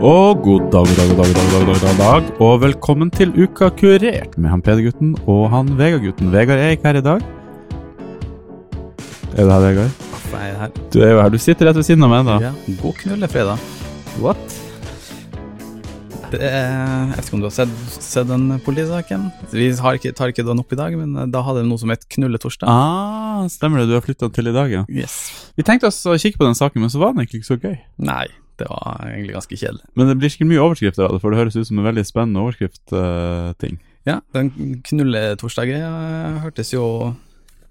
Og god dag, god dag, god dag, god dag, god dag, og velkommen til Uka kurert med han Peder-gutten og han Vegard-gutten. Vegard er ikke her i dag. Er du her, Vegard? Er jeg her? Du er jo her. Du sitter rett ved siden av meg da. Ja. God knullefredag. What? Jeg vet ikke om du har sett, sett den politisaken? Vi har ikke, tar ikke den opp i dag, men eh, da hadde de noe som het Knulletorsdag. Ah, stemmer det. Du har flytta til i dag, ja. Yes. Vi tenkte oss å kikke på den saken, men så var den egentlig ikke så gøy. Nei, det var egentlig ganske kjedelig. Men det blir sikkert mye overskrifter av det, for det høres ut som en veldig spennende overskrift-ting. Ja, den Knulletorsdag-greia hørtes jo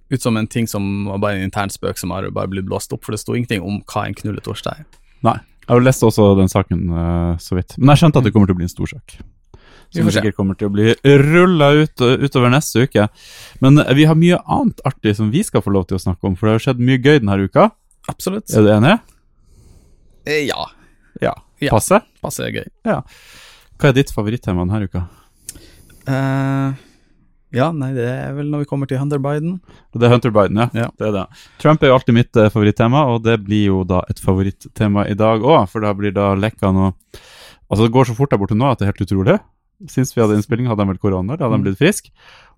ut som en ting som var bare en intern spøk som har bare blitt blåst opp, for det sto ingenting om hva en knulletorsdag er. Nei. Jeg har lest også den saken uh, så vidt. Men jeg skjønte at det kommer til å bli en stor sak. Som sikkert kommer til å bli rulla ut uh, utover neste uke. Men eh, vi har mye annet artig som vi skal få lov til å snakke om, for det har skjedd mye gøy denne uka. Absolutt. Er du enig? Eh, Ja. Ja. Ja. Passe? Passe gøy. Hva er ditt favorittema denne uka? Eh, ja, nei, det er vel når vi kommer til Hunter Biden. Det er Hunter Biden, ja. Ja. Det er det. Trump er jo alltid mitt eh, favorittema, og det blir jo da et favorittema i dag òg, for da blir da lekka noe Altså, det går så fort der borte nå at det er helt utrolig. Sist vi hadde innspilling, hadde de vel korona, da hadde de Mm. blitt friske.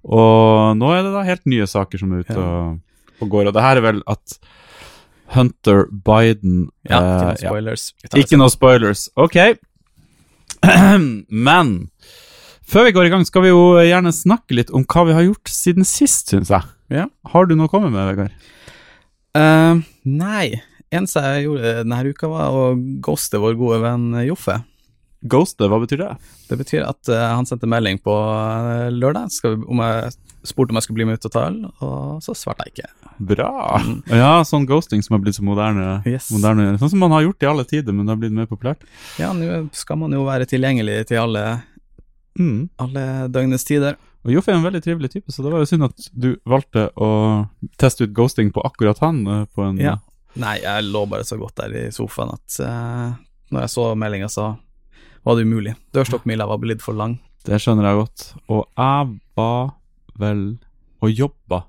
Og nå er det da helt nye saker som er ute Ja. og, og går, og det her er vel at Hunter Biden Ja, eh, ikke noen spoilers. Ikke noe spoilers. Ok. Men før vi går i gang, skal vi jo gjerne snakke litt om hva vi har gjort siden sist, syns jeg. Ja. Har du noe å komme med, Vegard? Uh, nei. Eneste jeg gjorde denne uka, var å ghoste vår gode venn Joffe. Ghoste, hva betyr det? Det betyr at uh, han sendte melding på uh, lørdag vi, om jeg spurte om jeg skulle bli med ut og ta øl, og så svarte jeg ikke. Bra. Ja, sånn ghosting som har blitt så moderne. Yes. moderne. Sånn som man har gjort i alle tider, men det har blitt mer populært. Ja, nå skal man jo være tilgjengelig til alle, Mm. alle døgnets tider. Og Joffe er en veldig trivelig type, så det var jo synd at du valgte å teste ut ghosting på akkurat han. eh, På en, Ja. Nei, jeg lå bare så godt der i sofaen at uh, når jeg så meldinga, så var det umulig. Dørstokkmila var blitt for lang. Det skjønner jeg godt. Og jeg var vel og jobba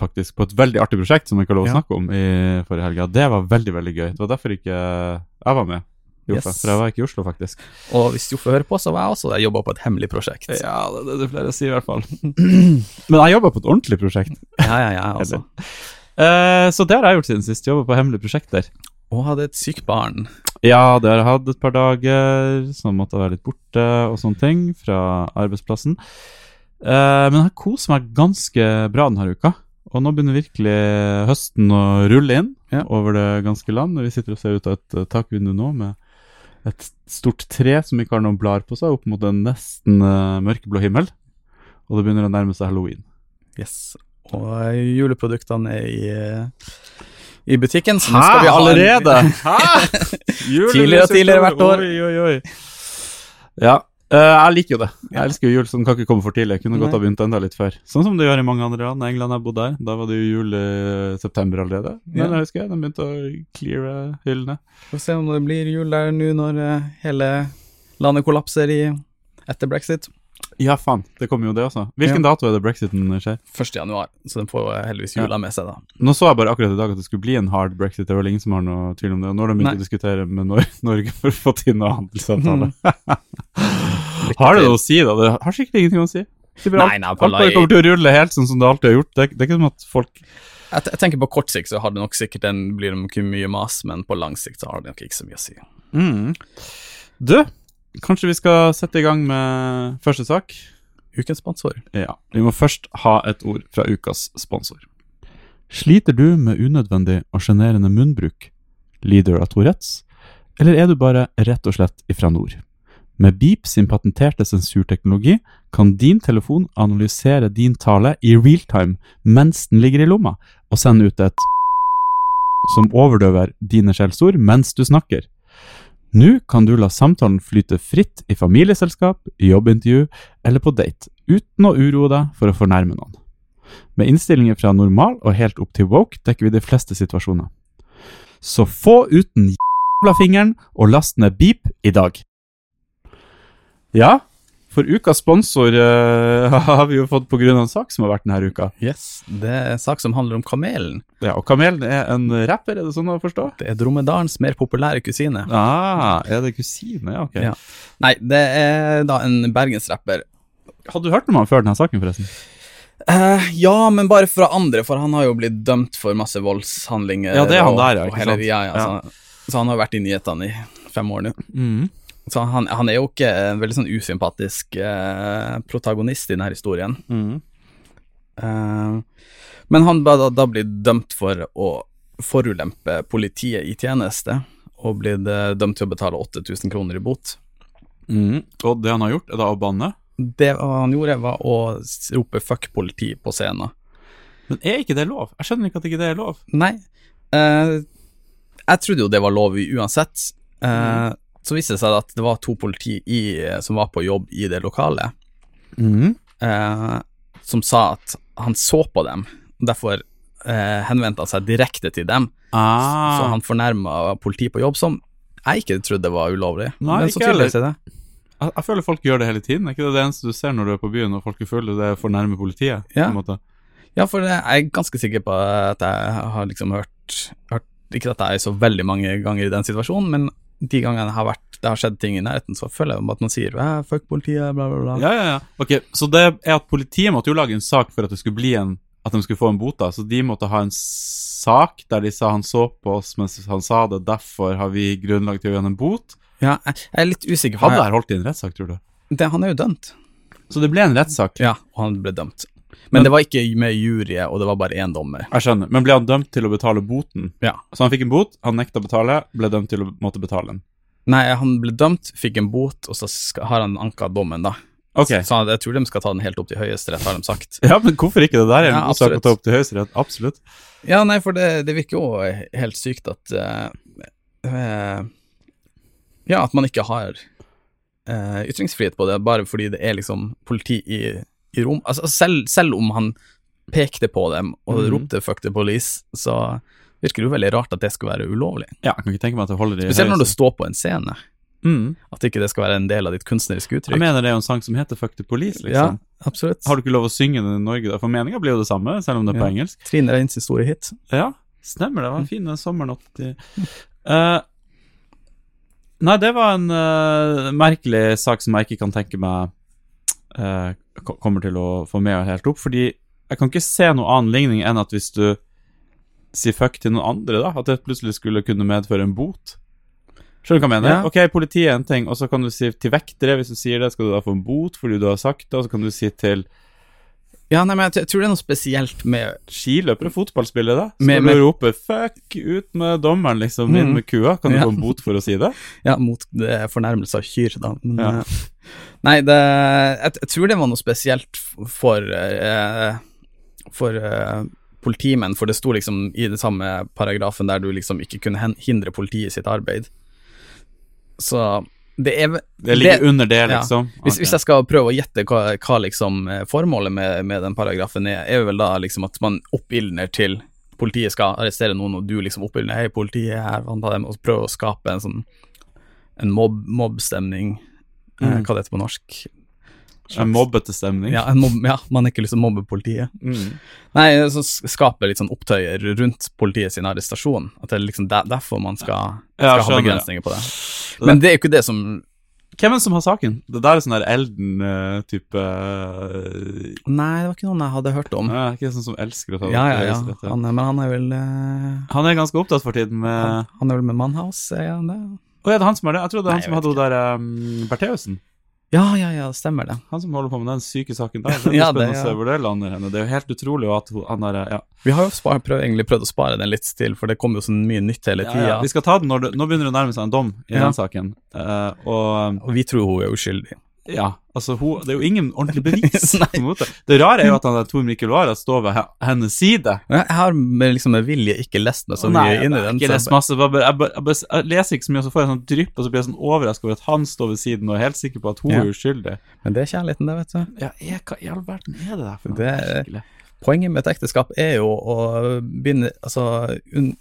faktisk på et veldig artig prosjekt som jeg ikke har lov å Ja. snakke om i forrige helga. Det var veldig, veldig gøy. Det var derfor ikke jeg var med. Joffe, Yes. For jeg var ikke i Oslo, faktisk. Og hvis Joffe hører på, så var jeg også der, jobba på et hemmelig prosjekt. Ja, det er det du pleier å si, i hvert fall. Men jeg jobba på et ordentlig prosjekt. ja, ja, ja altså. Uh, så det har jeg gjort siden sist. Jobba på hemmelige prosjekter. Og hadde et sykt barn. Ja, det har jeg hatt et par dager som måtte være litt borte og sånne ting fra arbeidsplassen. Uh, men jeg har kost meg ganske bra denne uka. Og nå begynner virkelig høsten å rulle inn Ja. over det ganske land. Vi sitter og ser ut av et takvindu nå med et stort tre som ikke har noen blader på seg, opp mot en nesten uh, mørkeblå himmel. Og det begynner å nærme seg halloween. Yes. Og uh, juleproduktene er i, uh, i butikken. Så nå skal vi allerede? Hæ? Tidligere og tidligere hvert år. Oi, oi, oi. Ja, jeg liker jo det. Jeg elsker jo jul, så den kan ikke komme for tidlig. Jeg kunne godt ha begynt enda litt før. Sånn som det gjør i mange andre land. England jeg bodde der. Da var det jo jul i september allerede. Men Ja. jeg husker de begynte å cleare hyllene. Får se om det blir jul der nå når eh, hele landet kollapser i, etter brexit. Ja, faen. Det kommer jo det også. Hvilken dato er det brexiten skjer? 1. januar, så den får heldigvis jula med seg, da. Nå så jeg bare akkurat i dag at det skulle bli en hard brexit. Det er vel ingen som har noe tvil om det. Og nå har de begynt å diskutere med Norge for å få til noe handelsavtale. Lykke Har det noe å si, da? Det har sikkert ingenting å si. Nei, nei, alt bare kommer til å rulle helt sånn som det alltid har gjort. Det, det er ikke som at folk Jeg, jeg tenker på kort sikt så har det nok sikkert en, blir det mye mas, men på lang sikt så har det nok ikke så mye å si. Du, kanskje vi skal sette i gang med første sak? Ukens sponsor. Ja. Vi må først ha et ord fra ukas sponsor. Sliter du med unødvendig og sjenerende munnbruk? Lider du av Tourettes? Eller er du bare rett og slett ifra nord? Med Beep sin patenterte sensurteknologi kan din telefon analysere din tale i realtime mens den ligger i lomma, og sende ut et som overdøver dine skjellsord mens du snakker. Nå kan du la samtalen flyte fritt i familieselskap, jobbintervju eller på date, uten å uroe deg for å fornærme noen. Med innstillinger fra normal og helt opp til woke dekker vi de fleste situasjoner. Så få uten jævla fingeren og last ned Beep i dag. Ja, For ukas sponsor uh, har vi jo fått av en sak som har vært denne uka. Yes, Det er en sak som handler om kamelen. Ja, Og Kamelen er en rapper, er det sånn å forstå? Det er dromedarens mer populære kusine. Ah, er det kusine? Ja, ok. Ja. Nei, det er da en bergensrapper. Hadde du hørt om han før denne saken, forresten? Uh, ja, men bare fra andre, for han har jo blitt dømt for masse voldshandlinger. Ja, det er han der, ja, ikke hele- sant? Ja, ja, Ja. Så, så han har vært i nyhetene i fem år nå. Mm. Så han, han er jo ikke en veldig sånn usympatisk eh, protagonist i denne historien. Mm. Eh, men han ble da, da blitt dømt for å forulempe politiet i tjeneste, og blitt eh, dømt til å betale 8000 kroner i bot. Mm. Og det han har gjort, er da å banne. Det han gjorde, var å rope 'fuck politi' på scenen. Men er ikke det lov? Jeg skjønner ikke at ikke det er lov. Nei. eh, jeg trodde jo det var lov uansett. Eh, Så viste det seg at det var to politi i, som var på jobb i det lokalet, Mm. eh, som sa at han så på dem. Derfor eh, henvendte han seg direkte til dem. Ah. Så han fornærma politi på jobb, som jeg ikke trodde var ulovlig. Nei, Men så tydeligvis er det. jeg, jeg føler folk gjør det hele tiden. Er ikke det det eneste du ser når du er på byen og folk er fulle, det er for nærme politiet? Ja. på en måte? Ja, for jeg er ganske sikker på at jeg har liksom hørt, hørt Ikke at jeg er så veldig mange ganger i den situasjonen, men de gangene det har vært, det har skjedd ting i nærheten, så føler jeg at man sier «Æ, 'fuck politiet', bla, bla, bla. Ja, ja, ja. Ok, Så det er at politiet måtte jo lage en sak for at det skulle bli en At de skulle få en bot, da. Så de måtte ha en sak der de sa han så på oss mens han sa det, derfor har vi grunnlag til å gi han en bot. Ja, jeg, er litt usikker. Hadde det her holdt i en rettssak, tror du? det, Han er jo dømt. Så det ble en rettssak. Ja, og han ble dømt. Men, Men- det var ikke med jury, og det var bare én dommer. Jeg skjønner. Men ble han dømt til å betale boten? Ja. Så han fikk en bot, han nekta å betale, ble dømt til å måtte betale den. Nei, han ble dømt, fikk en bot, og så skal, har han anka dommen, da. Ok. Så jeg tror de skal ta den helt opp til Høyesterett, har de sagt. Ja, men hvorfor ikke? Det der er en Ja, sak å ta opp til Høyesterett. Absolutt. Ja, nei, for det, det virker jo helt sykt at uh, Ja, at man ikke har uh, ytringsfrihet på det, bare fordi det er liksom politi i, i rom. Altså, selv, selv om han pekte på dem og mm. ropte 'fuck the police', så virker det jo veldig rart at det skal være ulovlig. Ja, jeg kan ikke tenke meg at det holder i Spesielt når du står på en scene. mm. At ikke det skal være en del av ditt kunstneriske uttrykk. Jeg mener det er jo en sang som heter Fuck the Police, Ja, liksom. absolutt. Har du ikke lov å synge den i Norge, da? For meninga blir jo det samme, selv om det er på Ja. engelsk. Trine Reins store hit. Ja, stemmer det. Var en fin den sommeren 80 Uh, Nei, det var en uh, merkelig sak som jeg ikke kan tenke meg eh, ko- kommer til å få med helt opp, fordi jeg kan ikke se noen annen ligning enn at hvis du sier fuck til noen andre, da, at det plutselig skulle kunne medføre en bot. Skjønner du hva jeg mener? Ja. Ok, politiet er en ting, og så kan du si til vektere, hvis du sier det, skal du da få en bot fordi du har sagt det, og så kan du si til Ja, nei, men jeg, tror det er noe spesielt med skiløpere, fotballspillere, da. Skal Med- du rope 'fuck ut med dommeren', liksom, inn Mhm. med kua? Kan du Ja. få en bot for å si det? Ja, mot det fornærmelse av kyr, da. Men, Ja. Nei, det, jeg, jeg tror det var noe spesielt for eh, For eh, politimenn, for det sto liksom i den samme paragrafen der du liksom ikke kunne hindre politiet i sitt arbeid. Så det er Det ligger Det- under det, ja. liksom? Hvis, okay. hvis jeg skal prøve å gjette hva, hva liksom eh, formålet med, med den paragrafen er, er vel da liksom at man oppildner til politiet skal arrestere noen, og du liksom oppildner Hei, politiet er her, og prøver å skape en sånn en mobb, mobbstemning. Eh, Mm. hva det heter på norsk? En mobbete stemning? Ja, en mobb, ja, man har ikke lyst til å mobbe politiet. Mm. Nei, så skaper skape litt sånn opptøyer rundt politiet sin arrestasjon. At det er liksom der, derfor man skal, Ja, skal ha begrensninger på det. Men det er jo ikke det som Hvem er det som har saken? Det der er sånn der Elden-type uh, Nei, det var ikke noen jeg hadde hørt om. ja, Ikke sånn som elsker å ta Ja, ja, ja. Han, er- men han er vel uh... Han er ganske opptatt for tiden med han, han er vel med Mannhaus, er han det? Å er det han som er det? Jeg trodde det er Nei, han som jeg hadde hun der um, Bertheussen. Ja, ja, ja, stemmer det. Han som holder på med den syke saken der. Det er Ja, spennende det, å se ja. hvor det lander henne. Det er jo helt utrolig at hun, han der ja. Vi har jo spar, prøv, egentlig prøvd å spare den litt til, for det kommer jo så mye nytt hele Ja, tida. ja. Vi skal ta den når det, Nå begynner det å nærme seg en dom i Ja. den saken. Uh, og Og vi tror hun er uskyldig. Ja, altså hun, det er jo ingen ordentlig bevis. Nei. på en måte. Det rare er jo at han Tor Mikkel Wara står ved hennes side. Jeg har med, liksom med vilje ikke lest meg så Nei, mye inn i den. ikke lest masse, jeg, bare, jeg, bare, jeg leser ikke så mye, og så får jeg sånn drypp, og så blir jeg sånn overrasket over at han står ved siden og er helt sikker på at hun Ja. er uskyldig. Men det er kjærligheten, det, vet du. Ja, jeg, hva i all verden er det der for noe? Det Poenget med et ekteskap er jo å begynne Altså un,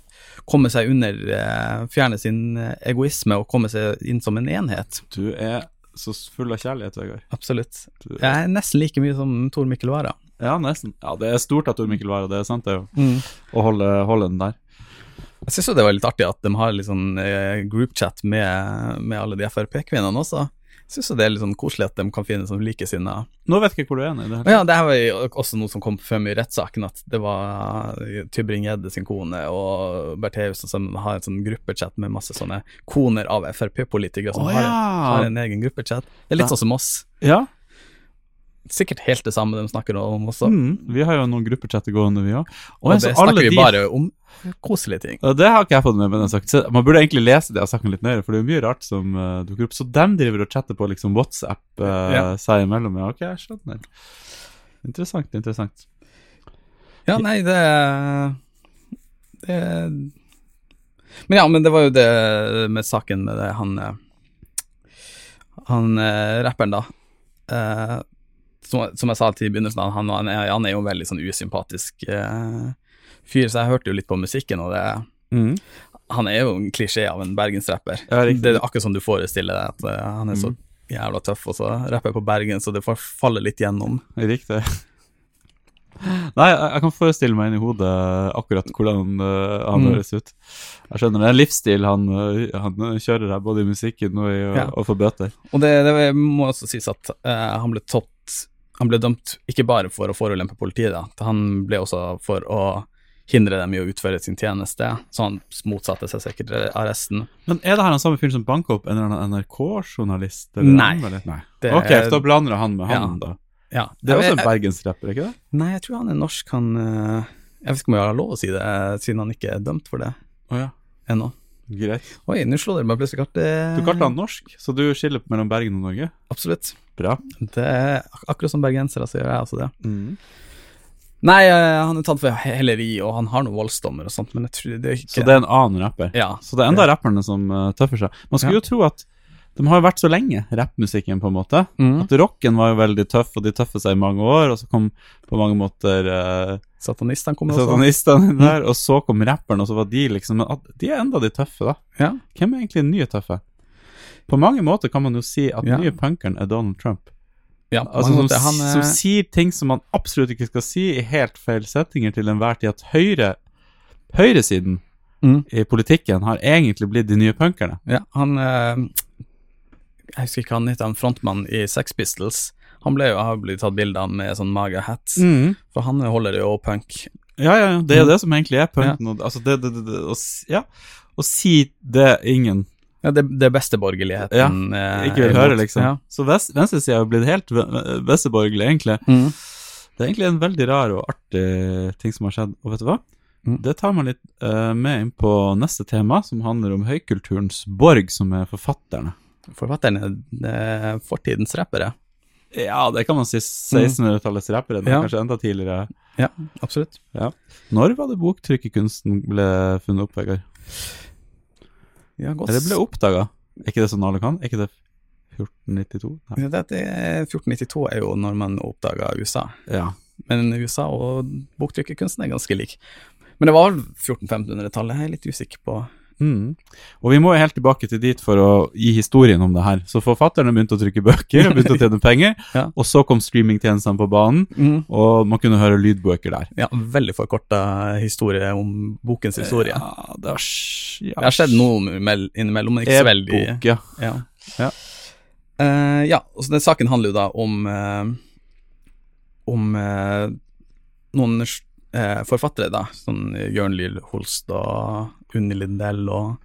komme seg under eh, Fjerne sin eh, egoisme og komme seg inn som en enhet. Du er så full av kjærlighet, Vegard. Absolutt. Jeg er nesten like mye som Tor Mikkel Wara. Ja, nesten. Ja, det er stort av Tor Mikkel Wara, det er sant, det, jo. Å holde, holde den der. Jeg syns jo det var litt artig at de har litt sånn eh, groupchat med, med alle de Frp-kvinnene også. Syns det er litt sånn koselig at de kan finne sånn likesinnede Nå vet jeg ikke hvor du er i det. her. ja, det her var jo også noe som kom frem i rettssaken, at det var Tybring-Gjedde sin kone og Bertheussen som har en sånn gruppechat med masse sånne koner av Frp-politikere som oh, har, ja. har en egen gruppechat. Det er litt sånn som oss. Ja, Sikkert helt det samme de snakker om også. mm, vi har jo noen gruppechatter gående, vi òg. Og det snakker vi bare om koselige ting. Og det har ikke jeg fått med meg. den. Så Man burde egentlig lese det av saken litt nøyere, for det er jo mye rart som uh, dukker opp. Så dem driver og chatter på liksom WhatsApp uh, Ja. seg imellom. Ja, ok, jeg skjønner. Interessant, interessant. Ja, nei, det, det Men ja, men det var jo det med saken med det han eh, Han rapperen, da. Eh, som, som jeg sa til i begynnelsen, han, han, er, han er jo en veldig sånn usympatisk eh, fyr, så jeg hørte jo litt på musikken, og det Mm. Han er jo en klisjé av en bergensrapper. Ja, det er akkurat som du forestiller deg, at uh, han er så Mm. jævla tøff, og så rapper jeg på Bergen, så det får falle litt gjennom. Riktig. Nei, jeg, kan forestille meg inni hodet akkurat hvordan uh, han Mm. høres ut. Jeg skjønner det er en livsstil han, uh, han kjører her, både i musikken og i Ja. å få bøter. Og det, det må også sies at uh, han ble tatt Han ble dømt ikke bare for å forulempe politiet, da. Han ble også for å hindre dem i å utføre sin tjeneste, så han motsatte seg sikkert arresten. Men er det her han samme fyren som banka opp en eller annen NRK-journalist? Nei. Nei. Det ok, er- da blander jeg han med han, Ja. da. Ja, Det er også en bergensrapper, ikke det? Nei, jeg tror han er norsk, han eh, Jeg vet ikke om jeg har lov å si det, siden han ikke er dømt for det Å ja, ennå. Greit. Oi, nå slår dere meg plutselig kartet. Du kalte han norsk, så du skiller mellom Bergen og Norge? Absolutt. Bra. Det er ak akkurat som bergensere, så gjør jeg også det. Mm. Nei, eh, han er tatt for helleri, og han har noen voldsdommer og sånt, men jeg tror det er ikke Så det er en annen rapper? Ja. Så det er enda rapperne som uh, tøffer seg. Man skulle Ja. jo tro at de har jo vært så lenge, rappmusikken, på en måte. Mm. At rocken var jo veldig tøff, og de tøffet seg i mange år, og så kom på mange måter uh, Satanistene kom også. satanistene der, og så kom rapperen, og så var de liksom de er enda de tøffe, da. Ja. Hvem er egentlig den nye tøffe? På mange måter kan man jo si at Ja. den nye punkeren er Donald Trump. Ja, Altså, som, måter. han, som sier ting som man absolutt ikke skal si i helt feil settinger til enhver tid. At høyre, høyresiden mm, i politikken har egentlig blitt de nye punkerne. ja, han eh, Jeg husker ikke han heter han frontmann i Sex Pistols. Han ble jo, har blitt tatt bilde av med sånn maga-hat, for han holder jo punk. Ja, ja, ja, det er jo Mm. det som egentlig er punken. Ja. Altså, det, det, det, å, ja, å si det ingen Ja, det, det besteborgerligheten Ja, eh, ikke vil høre, liksom. Ja. Så vest, venstresida har blitt helt besteborgerlig, egentlig. Mm. Det er egentlig en veldig rar og artig ting som har skjedd. Og vet du hva? Mm. Det tar meg litt uh, med inn på neste tema, som handler om høykulturens borg, som er forfatterne. Forfatterne er fortidens rappere. Ja, det kan man si. 1600-tallets rappere. Er Ja. kanskje enda tidligere. Ja, absolutt. Når var det boktrykkerkunsten ble funnet opp, Vegard? Ja, godt. Eller ble oppdaga? Er ikke det sånn alle kan? Er ikke det 1492? Nei. Ja, det, det, 1492 er jo når man oppdaga USA. Ja. Men USA og boktrykkerkunsten er ganske lik. Men det var 1400-1500-tallet, jeg er litt usikker på. Mm. Og vi må jo helt tilbake til dit for å gi historien om det her. Så forfatterne begynte å trykke bøker og begynte å tjene penger, Ja. og så kom streamingtjenestene på banen, og man kunne høre lydbøker der. Ja, veldig forkorta historie om bokens historie. Ja, det har, ja, Det har skjedd noe innimellom, men ikke så veldig E-bok, ja. Ja. Ja. Uh, ja, og så den saken handler jo da om uh, om uh, noen eh, forfattere, da. Sånn Jørn Lill Holst og Unni Lindell og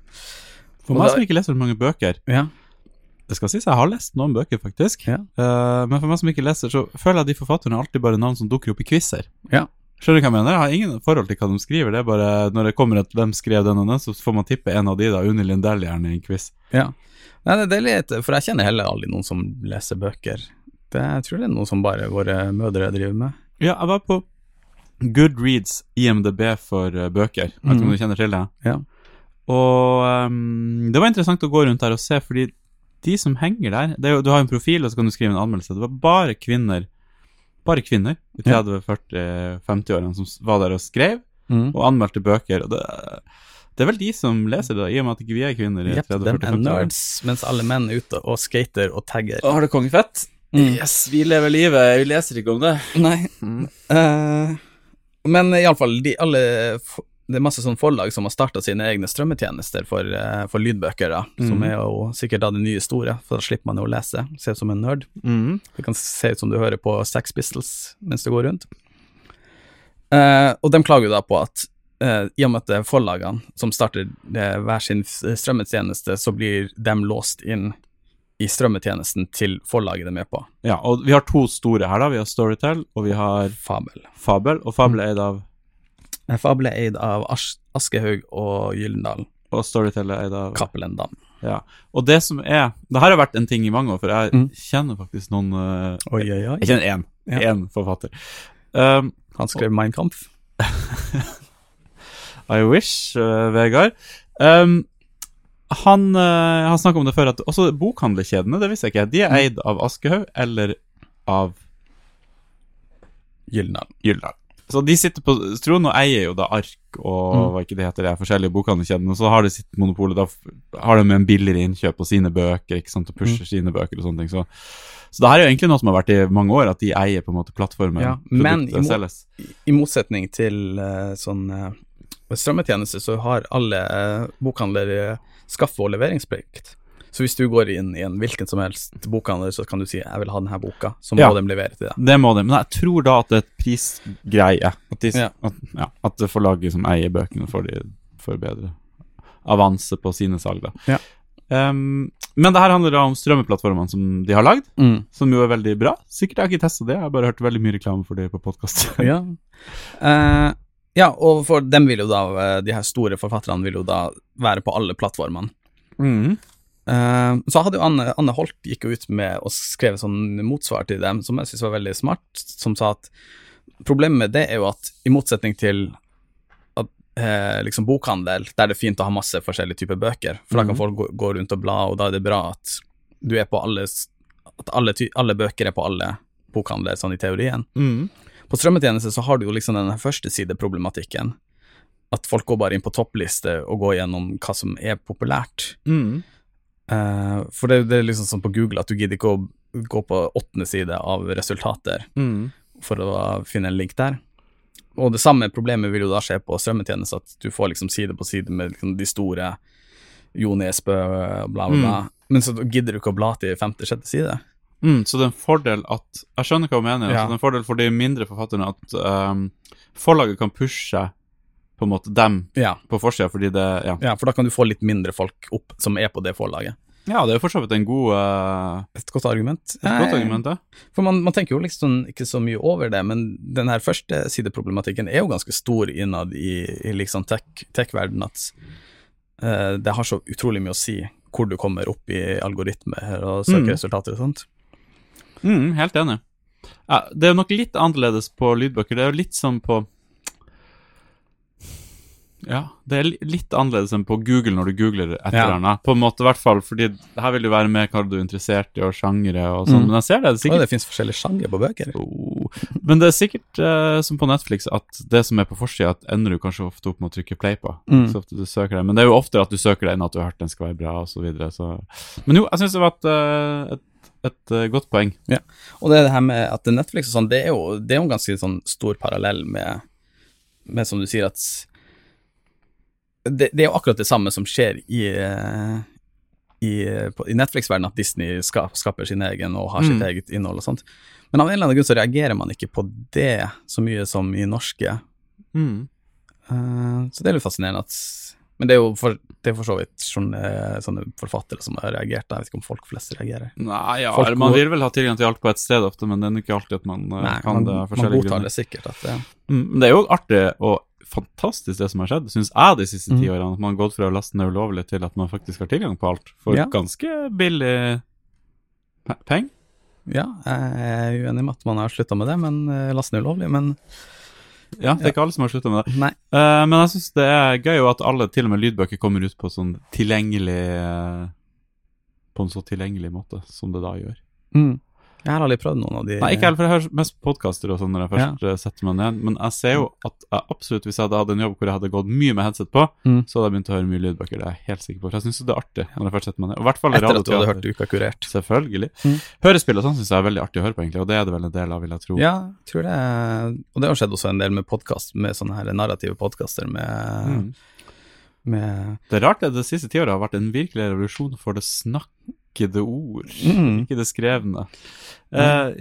For meg som ikke leser så mange bøker Ja. Det skal sies, jeg har lest noen bøker, faktisk. Ja. Uh, men for meg som ikke leser, så føler jeg de forfatterne er alltid bare navn som dukker opp i quizer. Ja. Skjønner du hva jeg mener? Jeg har ingen forhold til hva de skriver. Det er bare når det kommer et 'hvem skrev den og den', så får man tippe en av de, da. Unni Lindell gjerne i en quiz. ja. Nei, det, det er litt For jeg kjenner heller aldri noen som leser bøker. Det, jeg tror det er noe som bare våre mødre driver med. Ja, jeg var på Goodreads IMDb for eh, bøker. Jeg vet ikke om Mhm. du kjenner til det? Ja. Og um, det var interessant å gå rundt der og se, fordi de som henger der det er jo, Du har en profil, og så kan du skrive en anmeldelse. Det var bare kvinner Bare kvinner i 30-40-50-årene som var der og skrev, Mm. og anmeldte bøker. Og det, Det er vel de som leser det, i og med at ikke vi er kvinner i Jepp, 30 dem 40 er 50 år. nerds, mens alle menn er ute og skater og tagger. Har det kongefett? Mm. Yes, vi lever livet, vi leser ikke om det. Nei. Mm. Eh, men iallfall, de alle Det er masse sånn forlag som har starta sine egne strømmetjenester for, eh, for lydbøker, da, som Mhm. er jo sikkert da det nye store, for da slipper man jo å lese. Se ut som en nerd. Mm. Det kan se ut som du hører på Sex Pistols mens du går rundt. Eh, og de klager jo da på at eh, i og med at det er forlagene som starter eh, hver sin strømmetjeneste, så blir de låst inn i strømmetjenesten til forlaget de er med på. Ja, og vi har to store her, da. Vi har Storytel, og vi har Fabel. Fabel. Og Fabel er eid av Fabel er eid av As Aschehoug og Gyllendal Og Storytel er eid av Cappelen Dam. Ja. Og det som er Det her har vært en ting i mange år, for jeg Mm. kjenner faktisk noen uh, Oi, oi, oi. Jeg kjenner én. Ja. Én forfatter. Um, Han skrev Mein Kampf. I wish, uh, Vegard. Um, han uh, har snakka om det før, at også bokhandlerkjedene, det visste jeg ikke, de er eid av Aschehoug eller av Gyldendal. Gyldendal. Så de sitter på Trond og eier jo da Ark og Mm. hva ikke det heter, de forskjellige bokhandlerkjedene, og så har de sitt monopol, og da har de en billigere innkjøp på sine bøker, ikke sant, og pusher Mm. sine bøker og sånne ting. Så, så det her er jo egentlig noe som har vært i mange år, at de eier på en måte plattformen Ja, men i mo-. I motsetning til uh, sånn uh, strømmetjeneste, så har alle uh, bokhandlere skaffe- og leveringsplikt. Så hvis du går inn i en hvilken som helst bokhandel, så kan du si 'jeg vil ha denne boka', så må Ja. de levere til deg. Det må de, men jeg tror da at det er et prisgreie. At, de, Ja. at, ja, at forlaget som eier bøkene, får, de, får bedre avanse på sine salg, da. Ja. Um, men det her handler da om strømmeplattformene som de har lagd, som jo er veldig bra. Sikkert jeg har ikke testa det, jeg har bare hørt veldig mye reklame for det på podkast. Ja. Eh, ja, og for dem vil jo da, eh, de her store forfatterne vil jo da være på alle plattformene. mm. Uh, så hadde jo Anne, Anne Holt gikk jo ut med og skrev sånn motsvar til dem, som jeg synes var veldig smart, som sa at problemet med det er jo at i motsetning til at, uh, liksom bokhandel, der det er fint å ha masse forskjellige typer bøker, for da kan Mhm. folk gå, gå rundt og bla, og da er det bra at du er på alle, at alle, alle bøker er på alle bokhandler, sånn i teorien. Mm. På strømmetjeneste så har du jo liksom den førstesideproblematikken. At folk går bare inn på toppliste og går gjennom hva som er populært. Mm. Uh, for det, det er liksom sånn på Google at du gidder ikke å gå på åttende side av resultater Mm. for å finne en link der. Og det samme problemet vil jo da skje på strømmetjeneste, at du får liksom side på side med liksom de store Jo Nesbø, bla, bla, bla. Men så gidder du ikke å bla til femte-sjette side. Mm. Så det er en fordel at Jeg skjønner hva du mener. Ja. Altså, det er en fordel for de mindre forfatterne at um, forlaget kan pushe på en måte dem Ja, på forsida, fordi det ja. ja, for da kan du få litt mindre folk opp som er på det forlaget. ja, det er jo for så vidt en god uh, Et godt argument. Et godt argument, ja. For man, man tenker jo liksom ikke så mye over det, men den her første sideproblematikken er jo ganske stor innad i, i liksom tech- tech-verden at uh, det har så utrolig mye å si hvor du kommer opp i algoritmer og søkeresultater og sånt. Mm, helt enig. Ja, det er nok litt annerledes på lydbøker. Det er jo litt sånn på Ja, det er litt annerledes enn på Google når du googler etter Ja. eller. På en måte, i hvert fall, fordi her vil du være med hva du er interessert i, og sjangere og sånn. Mm. Men jeg ser det, det sikkert... Sikkert det finnes forskjellige sjangere på bøker. Oh. Men det er sikkert eh, som på Netflix at det som er på forsida, ender du kanskje ofte opp med å trykke play på. Mm. Så ofte du søker det. Men det er jo oftere at du søker det enn at du har hørt den skal være bra, og så videre. Så. Men jo, jeg syns det var et, eh, et, et uh, godt poeng. Og det, det her med at Netflix og sånn, det er jo, det er jo en ganske sånn stor parallell med, med som du sier, at det, det er jo akkurat det samme som skjer i, eh, i, i Netflix-verdenen, at Disney ska, skaper sin egen og har sitt Mm. eget innhold og sånt. Men av en eller annen grunn så reagerer man ikke på det så mye som i norske. Mm. Uh, så det er litt fascinerende at Men det er jo for, det er for så vidt sånne, sånne forfattere som har reagert. Jeg vet ikke om folk flest reagerer. Nei, ja, Folk man vil vel ha tilgang til alt på ett sted ofte, men det er ikke alltid at man eh, Nei, kan man, det man godtar grunner. det sikkert. At det, Mm, det er jo artig og fantastisk det som har skjedd, syns jeg, de siste Mm. ti årene. At man har gått fra å laste ned ulovlig til at man faktisk har tilgang på alt for Ja. ganske billig pe- penger. Ja, jeg er uenig med at man har slutta med det, men laste lasten er ulovlig. Men Ja, det er ikke alle som har slutta med det. Eh, men jeg syns det er gøy jo at alle, til og med lydbøker, kommer ut på sånn tilgjengelig uh, På en så tilgjengelig måte som det da gjør. Mm. Jeg har aldri prøvd noen av de Nei, ikke heller, for jeg hører mest podkaster og sånn når jeg først ja. setter meg ned. Men jeg ser jo at jeg absolutt, hvis jeg hadde hatt en jobb hvor jeg hadde gått mye med headset på, Mm. så hadde jeg begynt å høre mye lydbøker. Det er jeg helt sikker på. For jeg syns det er artig når jeg først setter meg ned. I hvert fall Etter at du hadde hørt Uka kurert. Selvfølgelig. Mm. Hørespill og sånn syns jeg er veldig artig å høre på, egentlig, og det er det vel en del av, vil jeg tro. Ja, jeg tror det Og det har skjedd også en del med podkast, med sånne her narrative podkaster med, Mm. med Det er rart at det siste tiåret har vært en virkelig revolusjon for det snakkede ord, Mm. ikke det skrevne. Eh,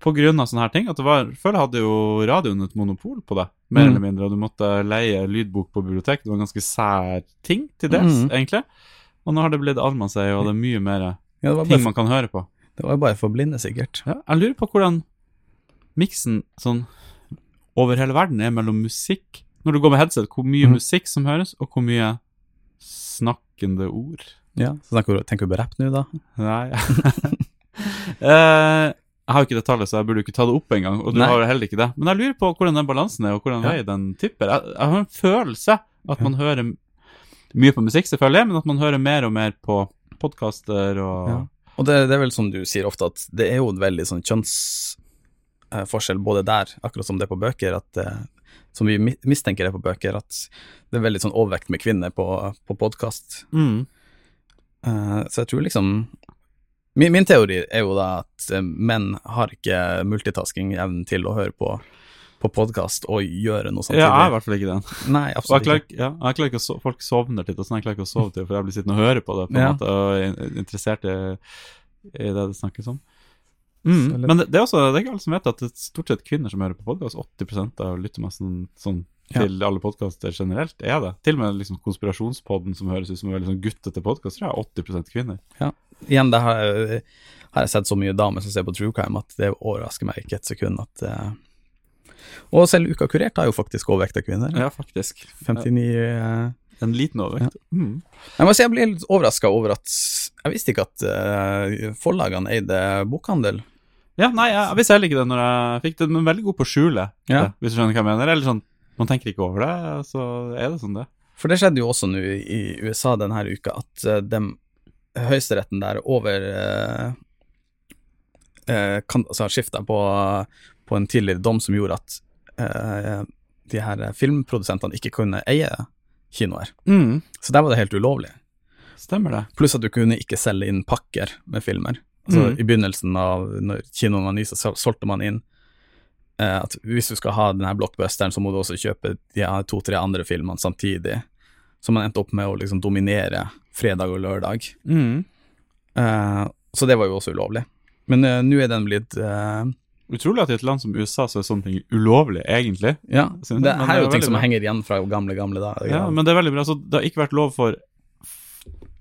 på grunn av sånne her ting, at det var Før hadde jo radioen et monopol på det, mer Mm. eller mindre, og du måtte leie lydbok på bibliotek. Det var en ganske sær ting, til dels, Mm. egentlig. Og nå har det blitt allmannseie, og det er mye mer ja, ting man kan høre på. det var bare for blinde, sikkert. Ja, jeg lurer på hvordan miksen sånn over hele verden er mellom musikk Når du går med headset, hvor mye Mhm. musikk som høres, og hvor mye snakkende ord. Ja, så tenker tenker du på rapp nå, da? Nei Eh, Jeg har jo ikke det tallet, så jeg burde jo ikke ta det opp engang. Og du Nei. har heller ikke det. Men jeg lurer på hvordan den balansen er, og hvordan Ja. vei den tipper. Jeg, jeg har en følelse at man hører mye på musikk, selvfølgelig, men at man hører mer og mer på podkaster og Ja. Og det, det er vel som du sier ofte, at det er jo en veldig sånn kjønnsforskjell både der, akkurat som det er på bøker, at det, som vi mistenker er på bøker, at det er veldig sånn overvekt med kvinner på, på podkast. mm. Eh, så jeg tror liksom min, min teori er jo da at eh, menn har ikke multitasking-evnen til å høre på, på podkast og gjøre noe Ja, jeg er i hvert fall ikke den. Nei, absolutt ikke. ja, jeg klarer ikke å so Folk sovner til, og sånn, jeg klarer ikke å sove til, for jeg blir sittende og høre på det, på en Ja. måte, og er interessert i, i det det snakkes om. Mm. Men det, det er også, det er ikke alle som vet at det er stort sett kvinner som hører på podkast. 80% av lyttermassen sånn, Ja. til alle podkaster generelt er det. Til og med liksom Konspirasjonspodden, som høres ut som en veldig sånn guttete podkast, tror jeg er 80 kvinner. Igjen, det har, jeg- har jeg sett så mye damer som ser på True Crime at det overrasker meg ikke et sekund at uh... Og selv Uka Kurert har jo faktisk overvekt av kvinner. Ja, faktisk. 59 uh... En liten overvekt. Mm. Jeg må si jeg blir litt overraska over at Jeg visste ikke at uh, forlagene eide bokhandel. Ja, nei, jeg, jeg visste heller ikke det når jeg fikk det, men veldig god på å skjule Ja. hvis du skjønner hva jeg mener. Eller sånn, man tenker ikke over det, så er det sånn det. For det skjedde jo også nå i USA denne uka, at uh, Høyesteretten der over eh, kan, altså skifta på, på en tidligere dom som gjorde at eh, de her filmprodusentene ikke kunne eie kinoer. Så der var det helt ulovlig. Stemmer det. Pluss at du kunne ikke selge inn pakker med filmer. Altså Mm. I begynnelsen av når kinoen var ny, så solgte man inn eh, at hvis du skal ha denne blockbusteren, så må du også kjøpe de to-tre andre filmene samtidig. Så man endte opp med å liksom dominere fredag og lørdag. Mm. Uh, så det var jo også ulovlig. Men uh, nå er den blitt uh, Utrolig at i et land som USA så er sånne ting ulovlig, egentlig. Ja, det her er jo ting som bra. henger igjen fra gamle, gamle dager. Ja, men det er veldig bra. Så det har ikke vært lov for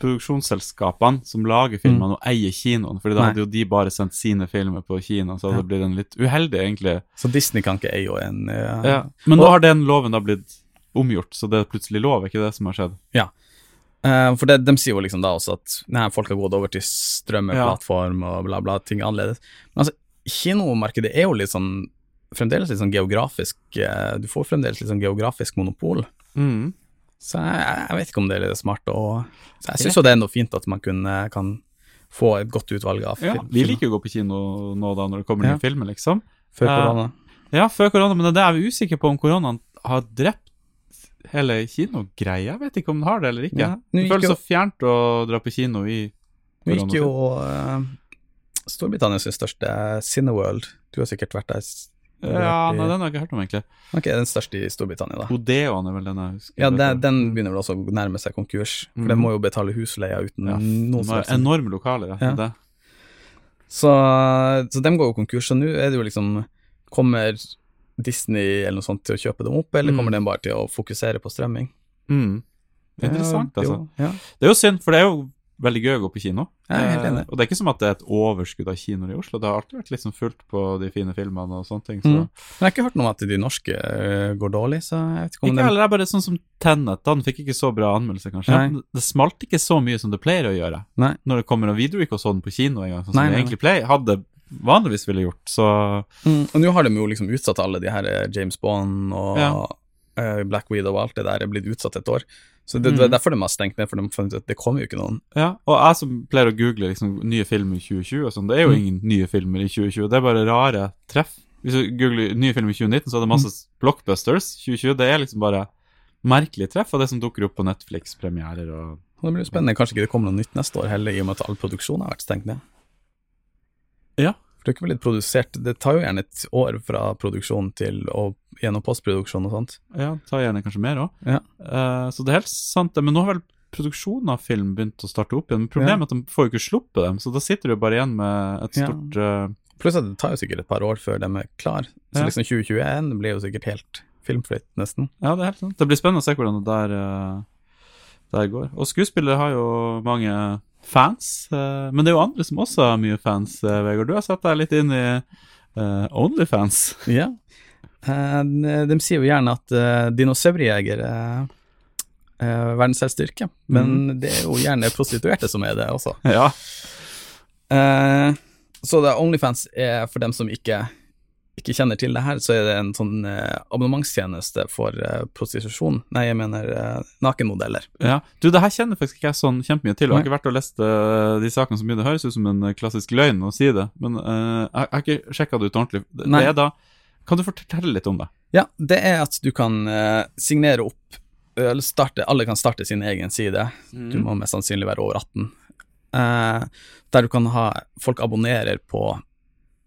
produksjonsselskapene som lager filmene, og eier kinoen. Fordi da Mm. Nei. hadde jo de bare sendt sine filmer på kino, så hadde Ja. det blitt en litt uheldig, egentlig. Så Disney kan ikke eie en eh, Ja. Men nå har den loven da blitt omgjort, så det er plutselig lov, er ikke det som har skjedd? Eh, for det, de sier jo liksom da også at nei, folk har gått over til strømmeplattform og bla, bla, ting er annerledes. Men altså, kinomarkedet er jo litt sånn fremdeles litt sånn geografisk uh, Du får fremdeles litt sånn geografisk monopol. Mm. Så jeg, jeg vet ikke om det er litt smart Og, Så jeg syns jo det er noe fint at man kunne, kan få et godt utvalg av Ja, vi liker jo å gå på kino nå da, når det kommer Ja. nye filmer, liksom. før korona. korona. Ja, før korona, men det er jeg usikker på om koronaen har drept hele kinogreia. Jeg vet ikke om den har det eller ikke. Ja, det føles jo- så fjernt å dra på kino i Nå gikk jo uh, Storbritannias sin største Cineworld. Du har sikkert vært der. Ja, nei, den har jeg ikke hørt om, egentlig. Ok, den største i Storbritannia, da. Odeon er vel den jeg husker. Ja, det, den begynner vel også å nærme seg konkurs, for den Mhm. må jo betale husleia uten ja, noen som helst enorme lokaler, ja. Ja. Det. Så, så dem går jo konkurs, og nå er det jo liksom Kommer Disney eller noe sånt til å kjøpe dem opp, eller Mm. kommer den bare til å fokusere på strømming? Mm. Interessant, Ja, altså. jo, Ja, Det er jo synd, for det er jo veldig gøy å gå på kino. Eh, og det er ikke som at det er et overskudd av kinoer i Oslo. Det har alltid vært sånn fullt på de fine filmene og sånne ting. Så. Mm. Men jeg har ikke hørt noe om at de norske uh, går dårlig, så jeg vet ikke om Ikke heller, det er bare sånn som Tenet. Den fikk ikke så bra anmeldelse, kanskje. Nei. Det smalt ikke så mye som det pleier å gjøre. Nei. Når det kommer og ikke og sånn på kino en gang, sånn som vi det egentlig pleier, hadde vanligvis ville gjort, så mm. Og nå har de jo liksom utsatt alle de her eh, James Bond og Ja. eh, Black Widow og alt det der er blitt utsatt et år. Så det, det var Mm. derfor de har stengt ned, for de fant ut at det kommer jo ikke noen. Ja, og jeg som pleier å google liksom, nye filmer i 2020 og sånn, det er jo Mm. ingen nye filmer i 2020, det er bare rare treff. Hvis du googler nye filmer i 2019, så er det masse blockbusters. 2020, det er liksom bare merkelige treff, av det som dukker opp på Netflix-premierer og det blir jo spennende. Kanskje ikke det kommer noe nytt neste år heller, i og med at all produksjon har vært stengt ned. Ja. For det er ikke blitt produsert Det tar jo gjerne et år fra produksjon til og gjennom postproduksjon og sånt. Ja, ta gjerne kanskje mer òg. Ja. så det er helt sant, det. Men nå har vel produksjonen av film begynt å starte opp igjen. Men problemet er at de får jo ikke sluppet dem, så da sitter du bare igjen med et Ja. stort eh, Pluss at det tar jo sikkert et par år før de er klar. Så Ja. liksom 2021 blir jo sikkert helt filmfritt, nesten. Ja, det er helt sant. Det blir spennende å se hvordan det der, uh, der går. Og skuespillere har jo mange fans, men det er jo andre som også har mye fans, Vegard. Du har satt deg litt inn i Onlyfans. Ja. Eh, de, de sier jo gjerne at uh, dinosaurjegere er verdens verdens yrke, men det er jo gjerne prostituerte som er det også. Ja. Eh, så Onlyfans er for dem som ikke, ikke kjenner til det her, så er det en sånn eh, abonnementstjeneste for eh, prostitusjon. Nei, jeg mener eh, nakenmodeller. ja. Du, det her kjenner faktisk ikke jeg sånn kjempemye til. Jeg har ikke vært og lest eh, de sakene så mye. Det høres ut som en eh, klassisk løgn å si det, men eh, jeg, har ikke sjekka det ut ordentlig. Det, Nei. er da Kan du fortelle litt om det? Ja, det er at du kan uh, signere opp eller starte, Alle kan starte sin egen side. Du må mest sannsynlig være over 18. Uh, der du kan ha Folk abonnerer på